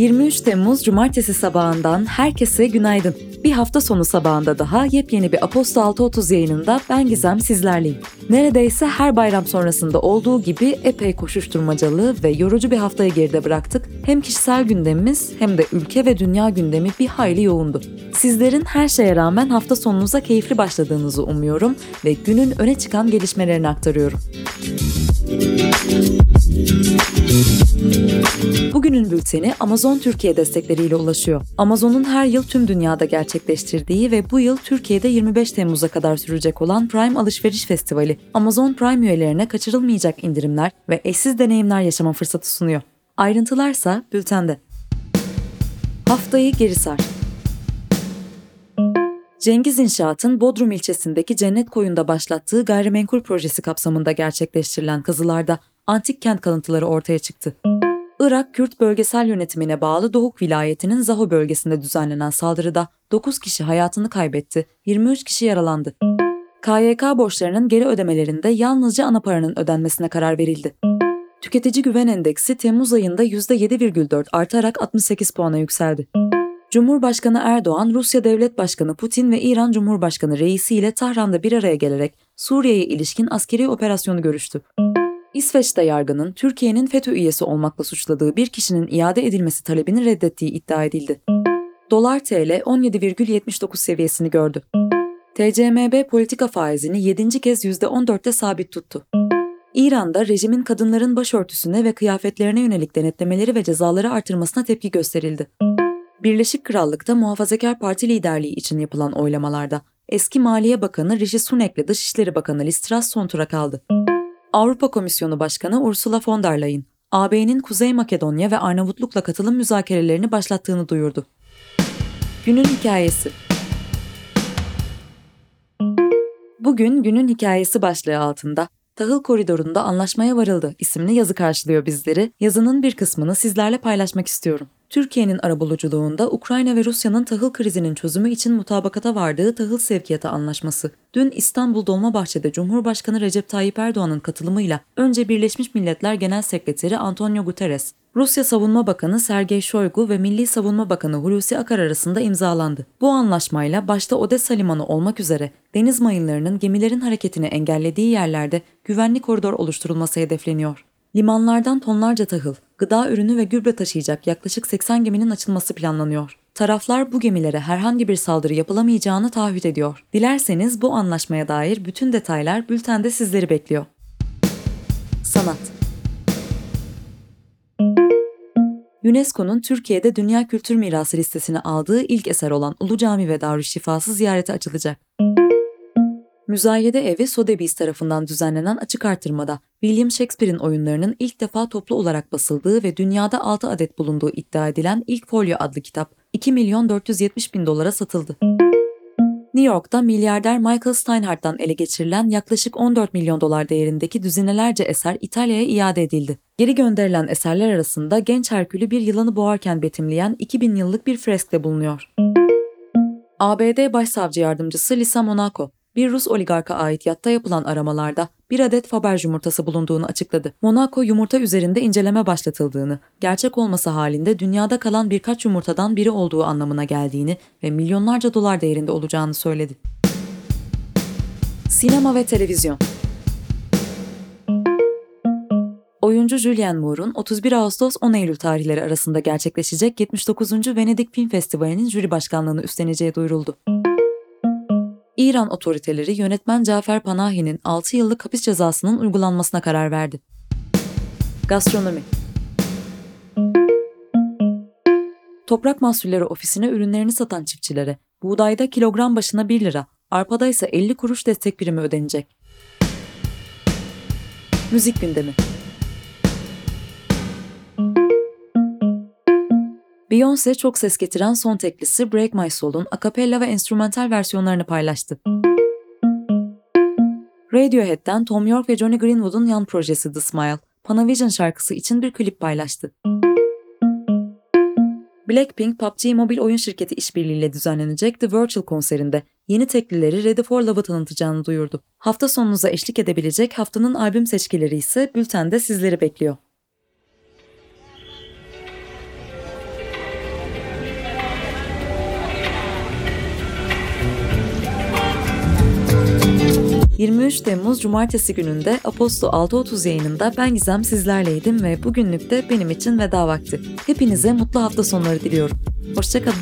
23 Temmuz Cumartesi sabahından herkese günaydın. Bir hafta sonu sabahında daha yepyeni bir Aposto 6.30 yayınında ben Gizem sizlerleyim. Neredeyse her bayram sonrasında olduğu gibi epey koşuşturmacalı ve yorucu bir haftayı geride bıraktık. Hem kişisel gündemimiz hem de ülke ve dünya gündemi bir hayli yoğundu. Sizlerin her şeye rağmen hafta sonunuza keyifli başladığınızı umuyorum ve günün öne çıkan gelişmelerini aktarıyorum. Bugünün bülteni Amazon Türkiye destekleriyle ulaşıyor. Amazon'un her yıl tüm dünyada gerçekleştirdiği ve bu yıl Türkiye'de 25 Temmuz'a kadar sürecek olan Prime Alışveriş Festivali, Amazon Prime üyelerine kaçırılmayacak indirimler ve eşsiz deneyimler yaşama fırsatı sunuyor. Ayrıntılarsa bültende. Haftayı geri sar. Cengiz İnşaat'ın Bodrum ilçesindeki Cennet Koyun'da başlattığı gayrimenkul projesi kapsamında gerçekleştirilen kazılarda antik kent kalıntıları ortaya çıktı. Irak Kürt Bölgesel Yönetimine bağlı Doğuk vilayetinin Zaho bölgesinde düzenlenen saldırıda 9 kişi hayatını kaybetti, 23 kişi yaralandı. KYK borçlarının geri ödemelerinde yalnızca ana paranın ödenmesine karar verildi. Tüketici Güven Endeksi Temmuz ayında %7,4 artarak 68 puana yükseldi. Cumhurbaşkanı Erdoğan, Rusya Devlet Başkanı Putin ve İran Cumhurbaşkanı Reisi ile Tahran'da bir araya gelerek Suriye'ye ilişkin askeri operasyonu görüştü. İsveç'te yargının Türkiye'nin FETÖ üyesi olmakla suçladığı bir kişinin iade edilmesi talebini reddettiği iddia edildi. Dolar TL 17,79 seviyesini gördü. TCMB politika faizini 7. kez %14'te sabit tuttu. İran'da rejimin kadınların başörtüsüne ve kıyafetlerine yönelik denetlemeleri ve cezaları artırmasına tepki gösterildi. Birleşik Krallık'ta Muhafazakar Parti liderliği için yapılan oylamalarda eski Maliye Bakanı Rishi Sunak'le Dışişleri Bakanı Liz Truss son tura kaldı. Avrupa Komisyonu Başkanı Ursula von der Leyen, AB'nin Kuzey Makedonya ve Arnavutluk'la katılım müzakerelerini başlattığını duyurdu. Günün Hikayesi Bugün Günün Hikayesi başlığı altında Tahıl Koridoru'nda Anlaşmaya Varıldı isimli yazı karşılıyor bizleri. Yazının bir kısmını sizlerle paylaşmak istiyorum. Türkiye'nin arabuluculuğunda Ukrayna ve Rusya'nın tahıl krizinin çözümü için mutabakata vardığı tahıl sevkiyatı anlaşması, dün İstanbul Dolmabahçe'de Cumhurbaşkanı Recep Tayyip Erdoğan'ın katılımıyla önce Birleşmiş Milletler Genel Sekreteri Antonio Guterres, Rusya Savunma Bakanı Sergey Shoigu ve Milli Savunma Bakanı Hulusi Akar arasında imzalandı. Bu anlaşmayla başta Odessa Limanı olmak üzere deniz mayınlarının gemilerin hareketini engellediği yerlerde güvenli koridor oluşturulması hedefleniyor. Limanlardan tonlarca tahıl, gıda ürünü ve gübre taşıyacak yaklaşık 80 geminin açılması planlanıyor. Taraflar bu gemilere herhangi bir saldırı yapılamayacağını taahhüt ediyor. Dilerseniz bu anlaşmaya dair bütün detaylar bültende sizleri bekliyor. Sanat UNESCO'nun Türkiye'de Dünya Kültür Mirası listesine aldığı ilk eser olan Ulu Cami ve Darüşşifası ziyarete açılacak. Müzayede Evi Sotheby's tarafından düzenlenen açık artırmada William Shakespeare'in oyunlarının ilk defa toplu olarak basıldığı ve dünyada 6 adet bulunduğu iddia edilen ilk folyo adlı kitap 2 milyon 470 bin dolara satıldı. New York'ta milyarder Michael Steinhardt'tan ele geçirilen yaklaşık 14 milyon dolar değerindeki düzinelerce eser İtalya'ya iade edildi. Geri gönderilen eserler arasında genç Herkül'ü bir yılanı boğarken betimleyen 2000 yıllık bir fresk de bulunuyor. ABD Başsavcı Yardımcısı Lisa Monaco, bir Rus oligarka ait yatta yapılan aramalarda bir adet Faberge yumurtası bulunduğunu açıkladı. Monaco yumurta üzerinde inceleme başlatıldığını, gerçek olması halinde dünyada kalan birkaç yumurtadan biri olduğu anlamına geldiğini ve milyonlarca dolar değerinde olacağını söyledi. Sinema ve televizyon Oyuncu Julianne Moore'un 31 Ağustos 10 Eylül tarihleri arasında gerçekleşecek 79. Venedik Film Festivali'nin jüri başkanlığını üstleneceği duyuruldu. İran otoriteleri yönetmen Cafer Panahi'nin 6 yıllık hapis cezasının uygulanmasına karar verdi. Gastronomi Toprak Mahsulleri Ofisi'ne ürünlerini satan çiftçilere buğdayda kilogram başına 1 lira, arpada ise 50 kuruş destek primi ödenecek. Müzik gündemi Beyoncé çok ses getiren son teklisi Break My Soul'un akapella ve enstrümantal versiyonlarını paylaştı. Radiohead'den Tom York ve Johnny Greenwood'un yan projesi The Smile, Panavision şarkısı için bir klip paylaştı. Blackpink, PUBG mobil oyun şirketi işbirliğiyle düzenlenecek The Virtual konserinde yeni teklileri Ready for Love'ı tanıtacağını duyurdu. Hafta sonunuza eşlik edebilecek haftanın albüm seçkileri ise bültende sizleri bekliyor. 23 Temmuz Cumartesi gününde Aposto 6.30 yayınında ben Gizem sizlerleydim ve bugünlük de benim için veda vakti. Hepinize mutlu hafta sonları diliyorum. Hoşçakalın.